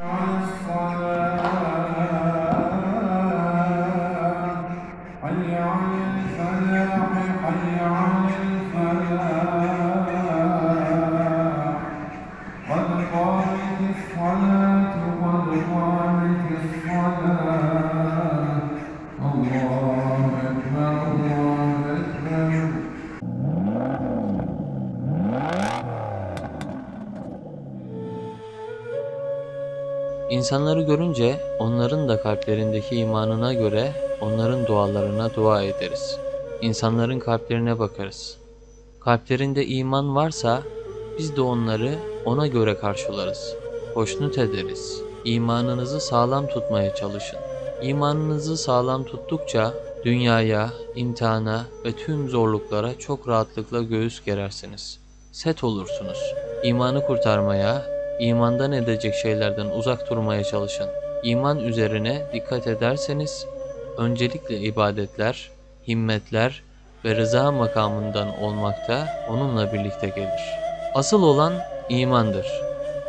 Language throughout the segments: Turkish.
Amen. İnsanları görünce onların da kalplerindeki imanına göre onların dualarına dua ederiz. İnsanların kalplerine bakarız. Kalplerinde iman varsa biz de onları ona göre karşılarız. Hoşnut ederiz. İmanınızı sağlam tutmaya çalışın. İmanınızı sağlam tuttukça dünyaya, imtihana ve tüm zorluklara çok rahatlıkla göğüs gerersiniz. Set olursunuz. İmanı kurtarmaya, imandan edecek şeylerden uzak durmaya çalışın. İman üzerine dikkat ederseniz öncelikle ibadetler, himmetler ve rıza makamından olmakta onunla birlikte gelir. Asıl olan imandır.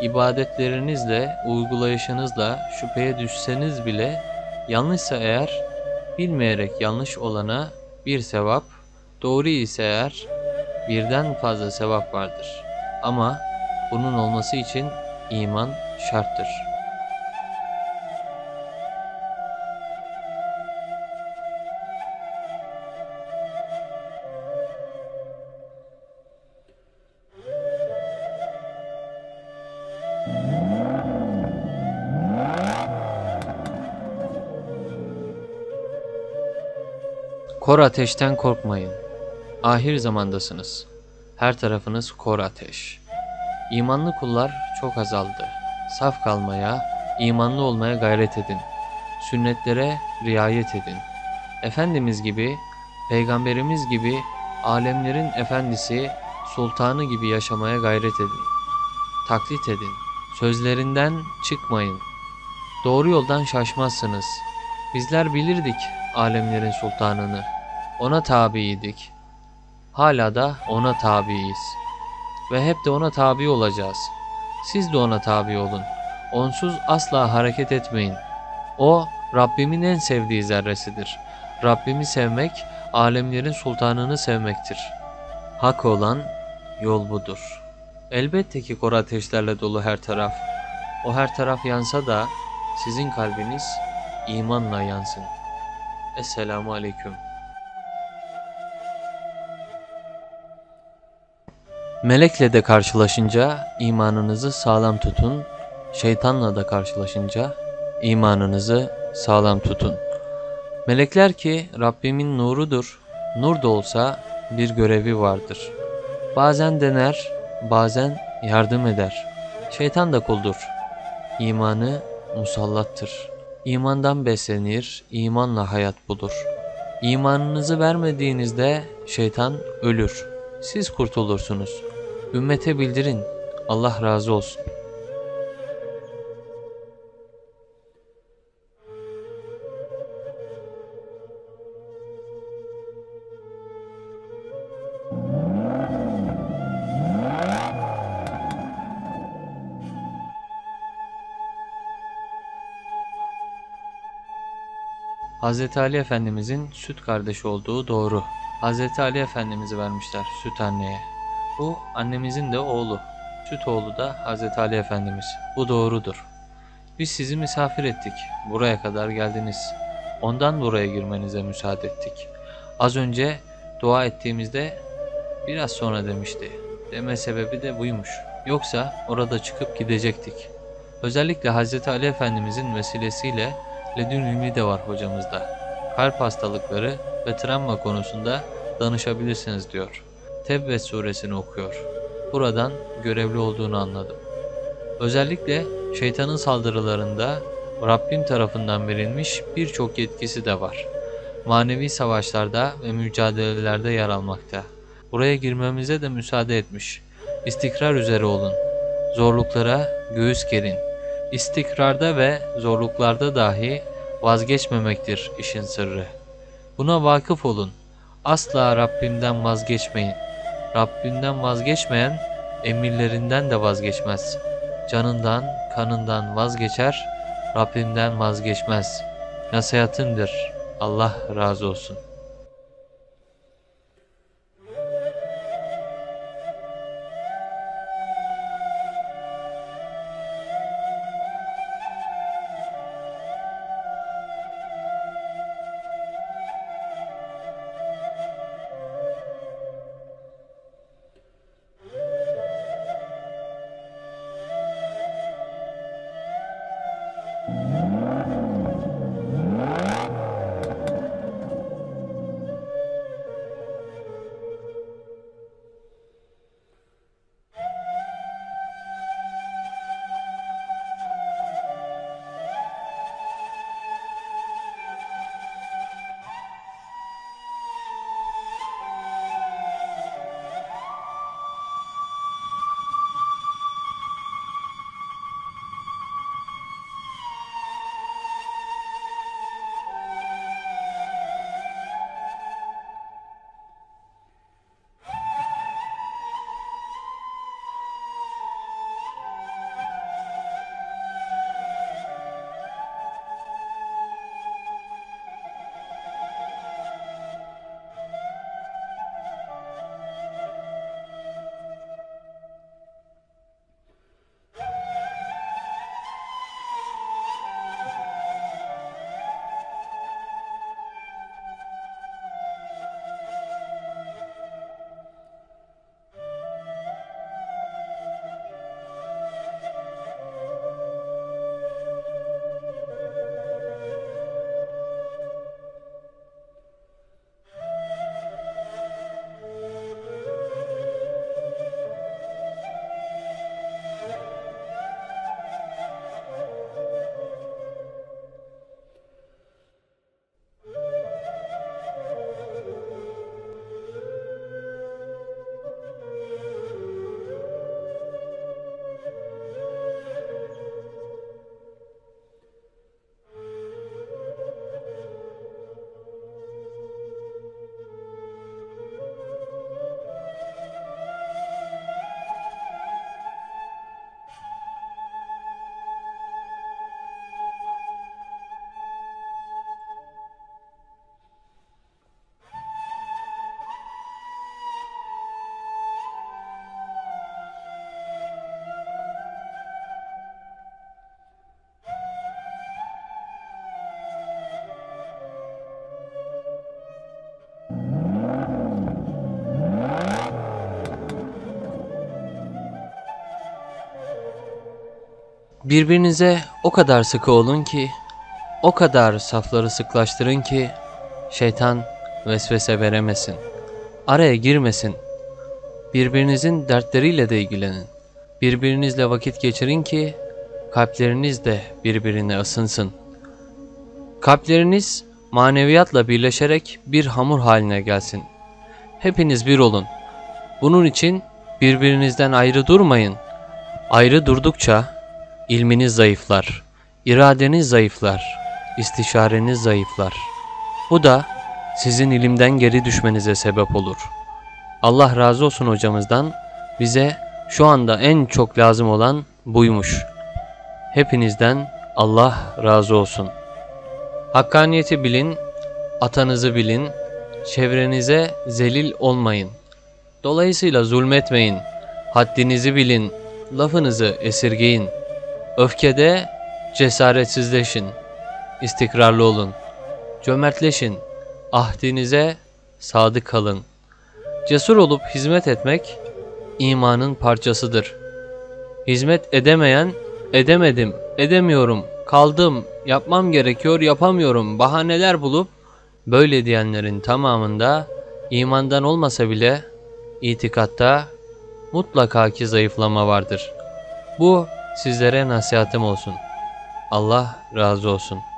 İbadetlerinizle, uygulayışınızla şüpheye düşseniz bile yanlışsa eğer bilmeyerek yanlış olana bir sevap, doğru ise eğer birden fazla sevap vardır. Ama bunun olması için iman şarttır. Kor ateşten korkmayın. Ahir zamandasınız. Her tarafınız kor ateş. İmanlı kullar çok azaldı. Saf kalmaya, imanlı olmaya gayret edin. Sünnetlere riayet edin. Efendimiz gibi, peygamberimiz gibi, alemlerin efendisi, sultanı gibi yaşamaya gayret edin. Taklit edin. Sözlerinden çıkmayın. Doğru yoldan şaşmazsınız. Bizler bilirdik alemlerin sultanını. Ona tabiydik. Hala da ona tabiiz. Ve hep de ona tabi olacağız. Siz de ona tabi olun. Onsuz asla hareket etmeyin. O Rabbimin en sevdiği zerresidir. Rabbimi sevmek, alemlerin sultanını sevmektir. Hak olan yol budur. Elbette ki kor ateşlerle dolu her taraf. O her taraf yansa da sizin kalbiniz imanla yansın. Esselamu Aleyküm. Melekle de karşılaşınca imanınızı sağlam tutun. Şeytanla da karşılaşınca imanınızı sağlam tutun. Melekler ki Rabbimin nurudur. Nur da olsa bir görevi vardır. Bazen dener, bazen yardım eder. Şeytan da kuldur. İmanı musallattır. İmandan beslenir, imanla hayat bulur. İmanınızı vermediğinizde şeytan ölür. Siz kurtulursunuz. Ümmete bildirin. Allah razı olsun. Hz. Ali Efendimizin süt kardeşi olduğu doğru. Hz. Ali Efendimiz'i vermişler süt anneye. Bu annemizin de oğlu. Süt oğlu da Hz. Ali Efendimiz. Bu doğrudur. Biz sizi misafir ettik. Buraya kadar geldiniz. Ondan buraya girmenize müsaade ettik. Az önce dua ettiğimizde biraz sonra demişti. Deme sebebi de buymuş. Yoksa orada çıkıp gidecektik. Özellikle Hz. Ali Efendimizin vesilesiyle ledün ilmi de var hocamızda. Kalp hastalıkları ve travma konusunda danışabilirsiniz diyor. Tebbet suresini okuyor. Buradan görevli olduğunu anladım. Özellikle şeytanın saldırılarında Rabbim tarafından verilmiş birçok yetkisi de var. Manevi savaşlarda ve mücadelelerde yer almakta. Buraya girmemize de müsaade etmiş. İstikrar üzere olun. Zorluklara göğüs gerin. İstikrarda ve zorluklarda dahi vazgeçmemektir işin sırrı. Buna vakıf olun. Asla Rabbimden vazgeçmeyin. Rabbinden vazgeçmeyen emirlerinden de vazgeçmez. canından, kanından vazgeçer, Rabbimden vazgeçmez. Nasihatımdır. Allah razı olsun. Birbirinize o kadar sıkı olun ki, o kadar safları sıklaştırın ki, şeytan vesvese veremesin, araya girmesin. Birbirinizin dertleriyle de ilgilenin. Birbirinizle vakit geçirin ki, kalpleriniz de birbirine ısınsın. Kalpleriniz maneviyatla birleşerek bir hamur haline gelsin. Hepiniz bir olun. Bunun için birbirinizden ayrı durmayın. Ayrı durdukça ilminiz zayıflar, iradeniz zayıflar, istişareniz zayıflar. Bu da sizin ilimden geri düşmenize sebep olur. Allah razı olsun hocamızdan. Bize şu anda en çok lazım olan buymuş. Hepinizden Allah razı olsun. Hakkaniyeti bilin, atanızı bilin, çevrenize zelil olmayın. Dolayısıyla zulmetmeyin, haddinizi bilin, lafınızı esirgeyin. Öfkede cesaretsizleşin, istikrarlı olun, cömertleşin, ahdinize sadık kalın. Cesur olup hizmet etmek imanın parçasıdır. Hizmet edemeyen edemedim, edemiyorum, kaldım, yapmam gerekiyor, yapamıyorum bahaneler bulup böyle diyenlerin tamamında imandan olmasa bile itikatta mutlaka ki zayıflama vardır. Bu sizlere nasihatım olsun. Allah razı olsun.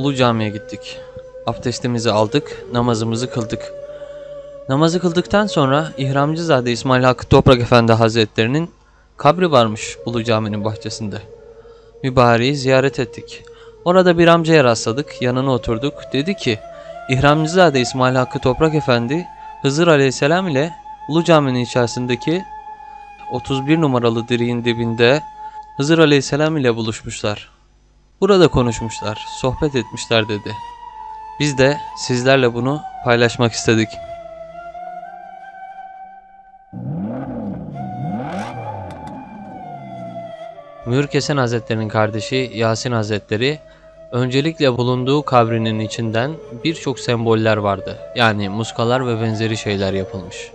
Ulu Cami'ye gittik. Abdestimizi aldık, namazımızı kıldık. Namazı kıldıktan sonra İhramcızade İsmail Hakkı Toprak Efendi Hazretlerinin kabri varmış Ulu Cami'nin bahçesinde. Mübareği ziyaret ettik. Orada bir amcaya rastladık, yanına oturduk. Dedi ki, İhramcızade İsmail Hakkı Toprak Efendi, Hızır Aleyhisselam ile Ulu Cami'nin içerisindeki 31 numaralı direğin dibinde Hızır Aleyhisselam ile buluşmuşlar. Burada konuşmuşlar, sohbet etmişler dedi. Biz de sizlerle bunu paylaşmak istedik. Mühür Kesen Hazretleri'nin kardeşi Yasin Hazretleri öncelikle bulunduğu kabrinin içinden birçok semboller vardı. Yani muskalar ve benzeri şeyler yapılmış.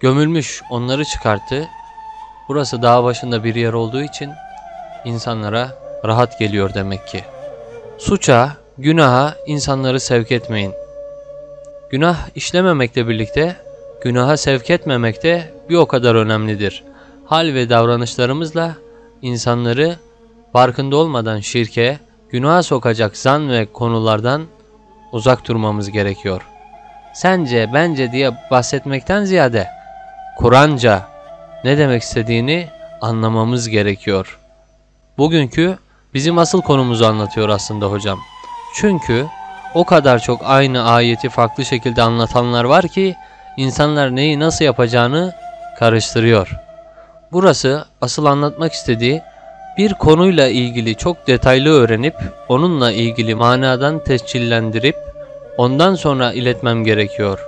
Gömülmüş onları çıkarttı. Burası dağ başında bir yer olduğu için insanlara rahat geliyor demek ki. Suça, günaha insanları sevk etmeyin. Günah işlememekle birlikte günaha sevk etmemek de bir o kadar önemlidir. Hal ve davranışlarımızla insanları farkında olmadan şirke, günaha sokacak zan ve konulardan uzak durmamız gerekiyor. Sence, bence diye bahsetmekten ziyade Kur'anca ne demek istediğini anlamamız gerekiyor. Bugünkü bizim asıl konumuzu anlatıyor aslında hocam. Çünkü o kadar çok aynı ayeti farklı şekilde anlatanlar var ki insanlar neyi nasıl yapacağını karıştırıyor. Burası asıl anlatmak istediği bir konuyla ilgili çok detaylı öğrenip onunla ilgili manadan tescillendirip ondan sonra iletmem gerekiyor.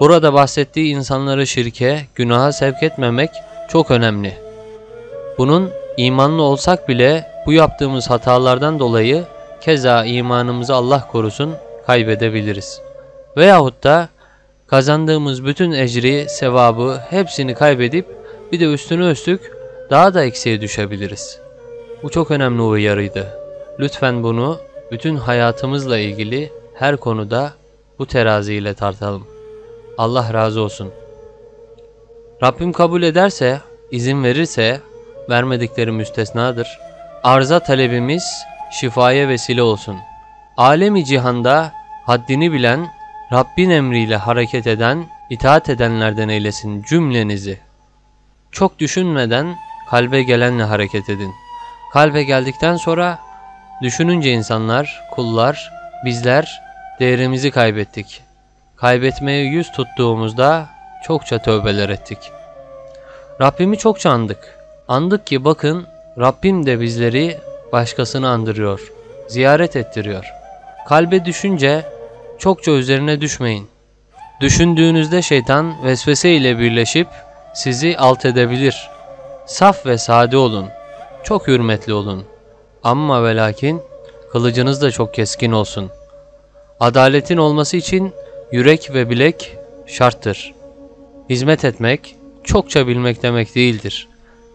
Burada bahsettiği insanları şirke, günaha sevk etmemek çok önemli. Bunun imanlı olsak bile bu yaptığımız hatalardan dolayı keza imanımızı Allah korusun kaybedebiliriz. Veyahut da kazandığımız bütün ecri, sevabı hepsini kaybedip bir de üstüne üstlük daha da eksiğe düşebiliriz. Bu çok önemli uyarıydı. Lütfen bunu bütün hayatımızla ilgili her konuda bu teraziyle tartalım. Allah razı olsun. Rabbim kabul ederse, izin verirse, vermedikleri müstesnadır. Arza talebimiz şifaya vesile olsun. Alemi cihanda haddini bilen, Rabbin emriyle hareket eden, itaat edenlerden eylesin cümlenizi. Çok düşünmeden kalbe gelenle hareket edin. Kalbe geldikten sonra düşününce insanlar, kullar, bizler değerimizi kaybettik. Kaybetmeye yüz tuttuğumuzda çokça tövbeler ettik. Rabbimi çokça andık. Andık ki bakın Rabbim de bizleri başkasını andırıyor, ziyaret ettiriyor. Kalbe düşünce çokça üzerine düşmeyin. Düşündüğünüzde şeytan vesvese ile birleşip sizi alt edebilir. Saf ve sade olun. Çok hürmetli olun. Amma ve lakin kılıcınız da çok keskin olsun. Adaletin olması için yürek ve bilek şarttır. Hizmet etmek çokça bilmek demek değildir.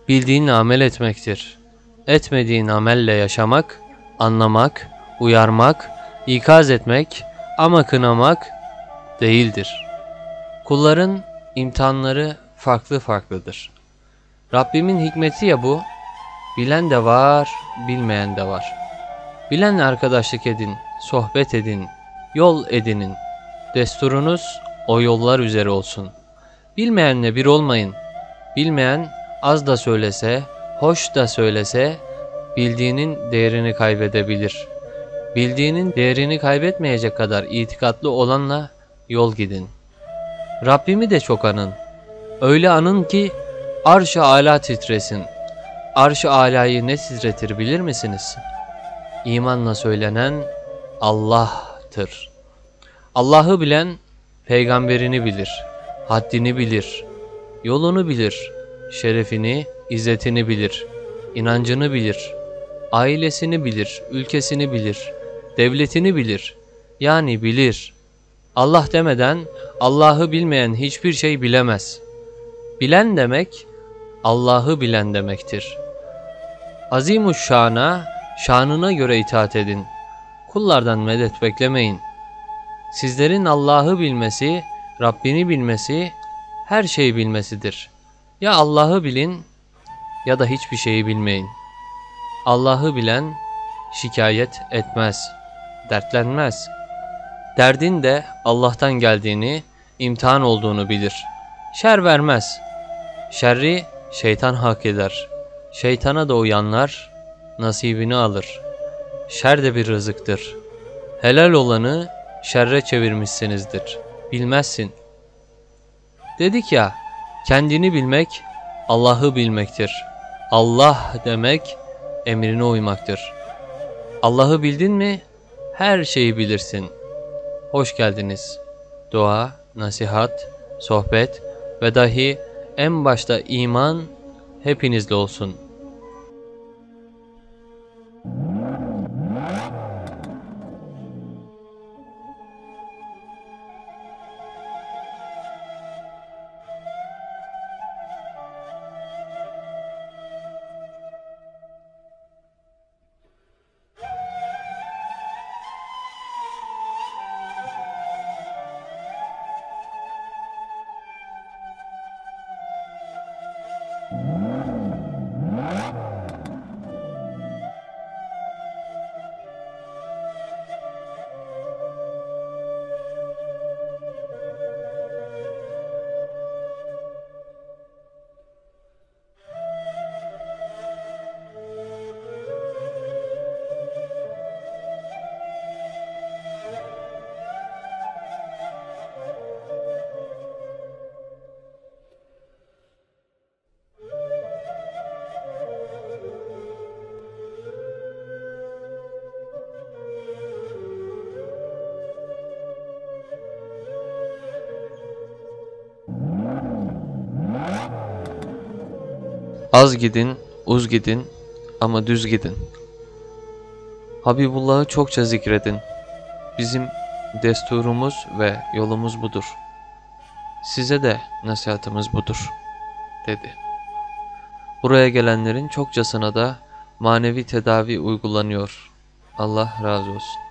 Bildiğinle amel etmektir. Etmediğin amelle yaşamak, anlamak, uyarmak, ikaz etmek ama kınamak değildir. Kulların imtihanları farklı farklıdır. Rabbimin hikmeti ya bu, bilen de var, bilmeyen de var. Bilenle arkadaşlık edin, sohbet edin, yol edinin. Desturunuz o yollar üzere olsun. Bilmeyenle bir olmayın. Bilmeyen az da söylese, hoş da söylese bildiğinin değerini kaybedebilir. Bildiğinin değerini kaybetmeyecek kadar itikatlı olanla yol gidin. Rabbimi de çok anın. Öyle anın ki arş-ı ala titresin. Arş-ı alayı ne titretir bilir misiniz? İmanla söylenen Allah'tır. Allah'ı bilen peygamberini bilir, haddini bilir, yolunu bilir, şerefini, izzetini bilir, inancını bilir, ailesini bilir, ülkesini bilir, devletini bilir. Yani bilir. Allah demeden Allah'ı bilmeyen hiçbir şey bilemez. Bilen demek Allah'ı bilen demektir. Azimuş şana, şanına göre itaat edin. Kullardan medet beklemeyin. Sizlerin Allah'ı bilmesi, Rabbini bilmesi, her şeyi bilmesidir. Ya Allah'ı bilin ya da hiçbir şeyi bilmeyin. Allah'ı bilen şikayet etmez, dertlenmez. Derdin de Allah'tan geldiğini, imtihan olduğunu bilir. Şer vermez. Şerri şeytan hak eder. Şeytana da uyanlar nasibini alır. Şer de bir rızıktır. Helal olanı şerre çevirmişsinizdir. Bilmezsin. Dedik ya, kendini bilmek Allah'ı bilmektir. Allah demek emrine uymaktır. Allah'ı bildin mi her şeyi bilirsin. Hoş geldiniz. Dua, nasihat, sohbet ve dahi en başta iman hepinizle olsun. Az gidin, uz gidin ama düz gidin. Habibullah'ı çokça zikredin. Bizim desturumuz ve yolumuz budur. Size de nasihatımız budur, dedi. Buraya gelenlerin çokçasına da manevi tedavi uygulanıyor. Allah razı olsun.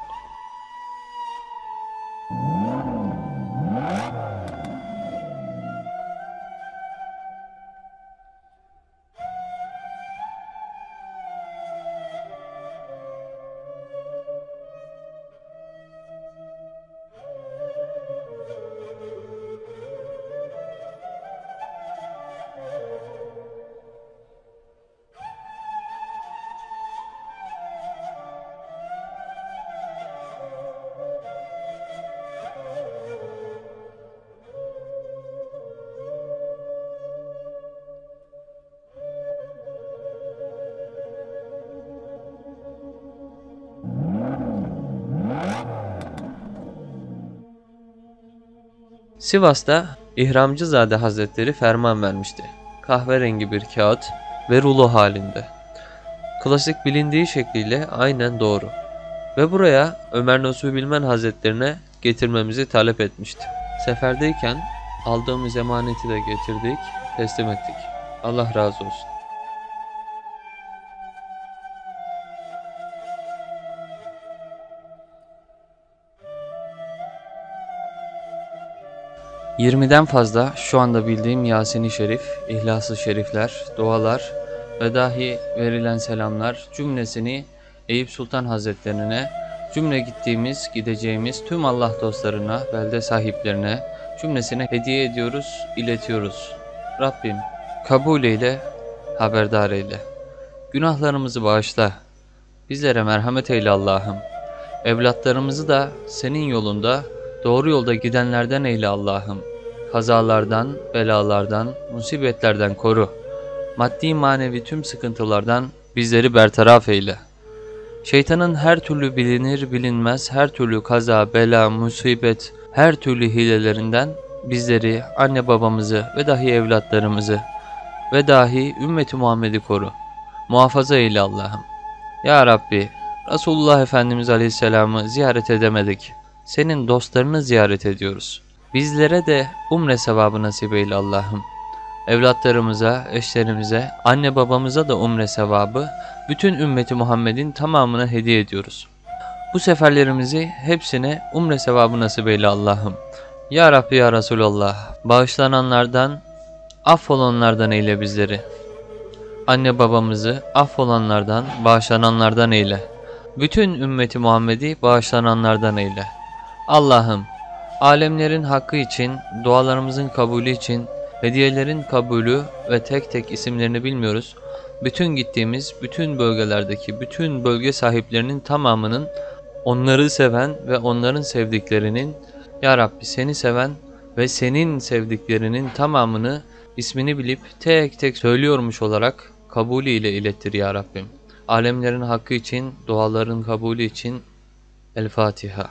Sivas'ta İhramcızade Hazretleri ferman vermişti. Kahverengi bir kağıt ve rulo halinde. Klasik bilindiği şekliyle aynen doğru. Ve buraya Ömer Nasuhi Bilmen Hazretlerine getirmemizi talep etmişti. Seferdeyken aldığımız emaneti de getirdik, teslim ettik. Allah razı olsun. Yirmiden fazla şu anda bildiğim Yasin-i Şerif, İhlas-ı Şerifler, dualar ve dahi verilen selamlar cümlesini Eyüp Sultan Hazretlerine Cümle gittiğimiz, gideceğimiz tüm Allah dostlarına, belde sahiplerine, cümlesine hediye ediyoruz, iletiyoruz. Rabbim kabul eyle, haberdar eyle. Günahlarımızı bağışla. Bizlere merhamet eyle Allah'ım. Evlatlarımızı da senin yolunda, doğru yolda gidenlerden eyle Allah'ım. Kazalardan, belalardan, musibetlerden koru. Maddi manevi tüm sıkıntılardan bizleri bertaraf eyle. Şeytanın her türlü bilinir bilinmez her türlü kaza, bela, musibet, her türlü hilelerinden bizleri, anne babamızı ve dahi evlatlarımızı ve dahi ümmeti Muhammed'i koru. Muhafaza eyle Allah'ım. Ya Rabbi, Resulullah Efendimiz Aleyhisselam'ı ziyaret edemedik. Senin dostlarını ziyaret ediyoruz. Bizlere de umre sevabı nasip eyle Allah'ım. Evlatlarımıza, eşlerimize, anne babamıza da umre sevabı, bütün ümmeti Muhammed'in tamamına hediye ediyoruz. Bu seferlerimizi hepsine umre sevabı nasip eyle Allah'ım. Ya Rabbi ya Resulallah, bağışlananlardan, affolanlardan eyle bizleri. Anne babamızı affolanlardan, bağışlananlardan eyle. Bütün ümmeti Muhammed'i bağışlananlardan eyle. Allah'ım, alemlerin hakkı için, dualarımızın kabulü için, hediyelerin kabulü ve tek tek isimlerini bilmiyoruz. Bütün gittiğimiz, bütün bölgelerdeki, bütün bölge sahiplerinin tamamının onları seven ve onların sevdiklerinin, Ya Rabbi seni seven ve senin sevdiklerinin tamamını ismini bilip tek tek söylüyormuş olarak kabulü ile ilettir Ya Rabbim. Alemlerin hakkı için, duaların kabulü için El Fatiha.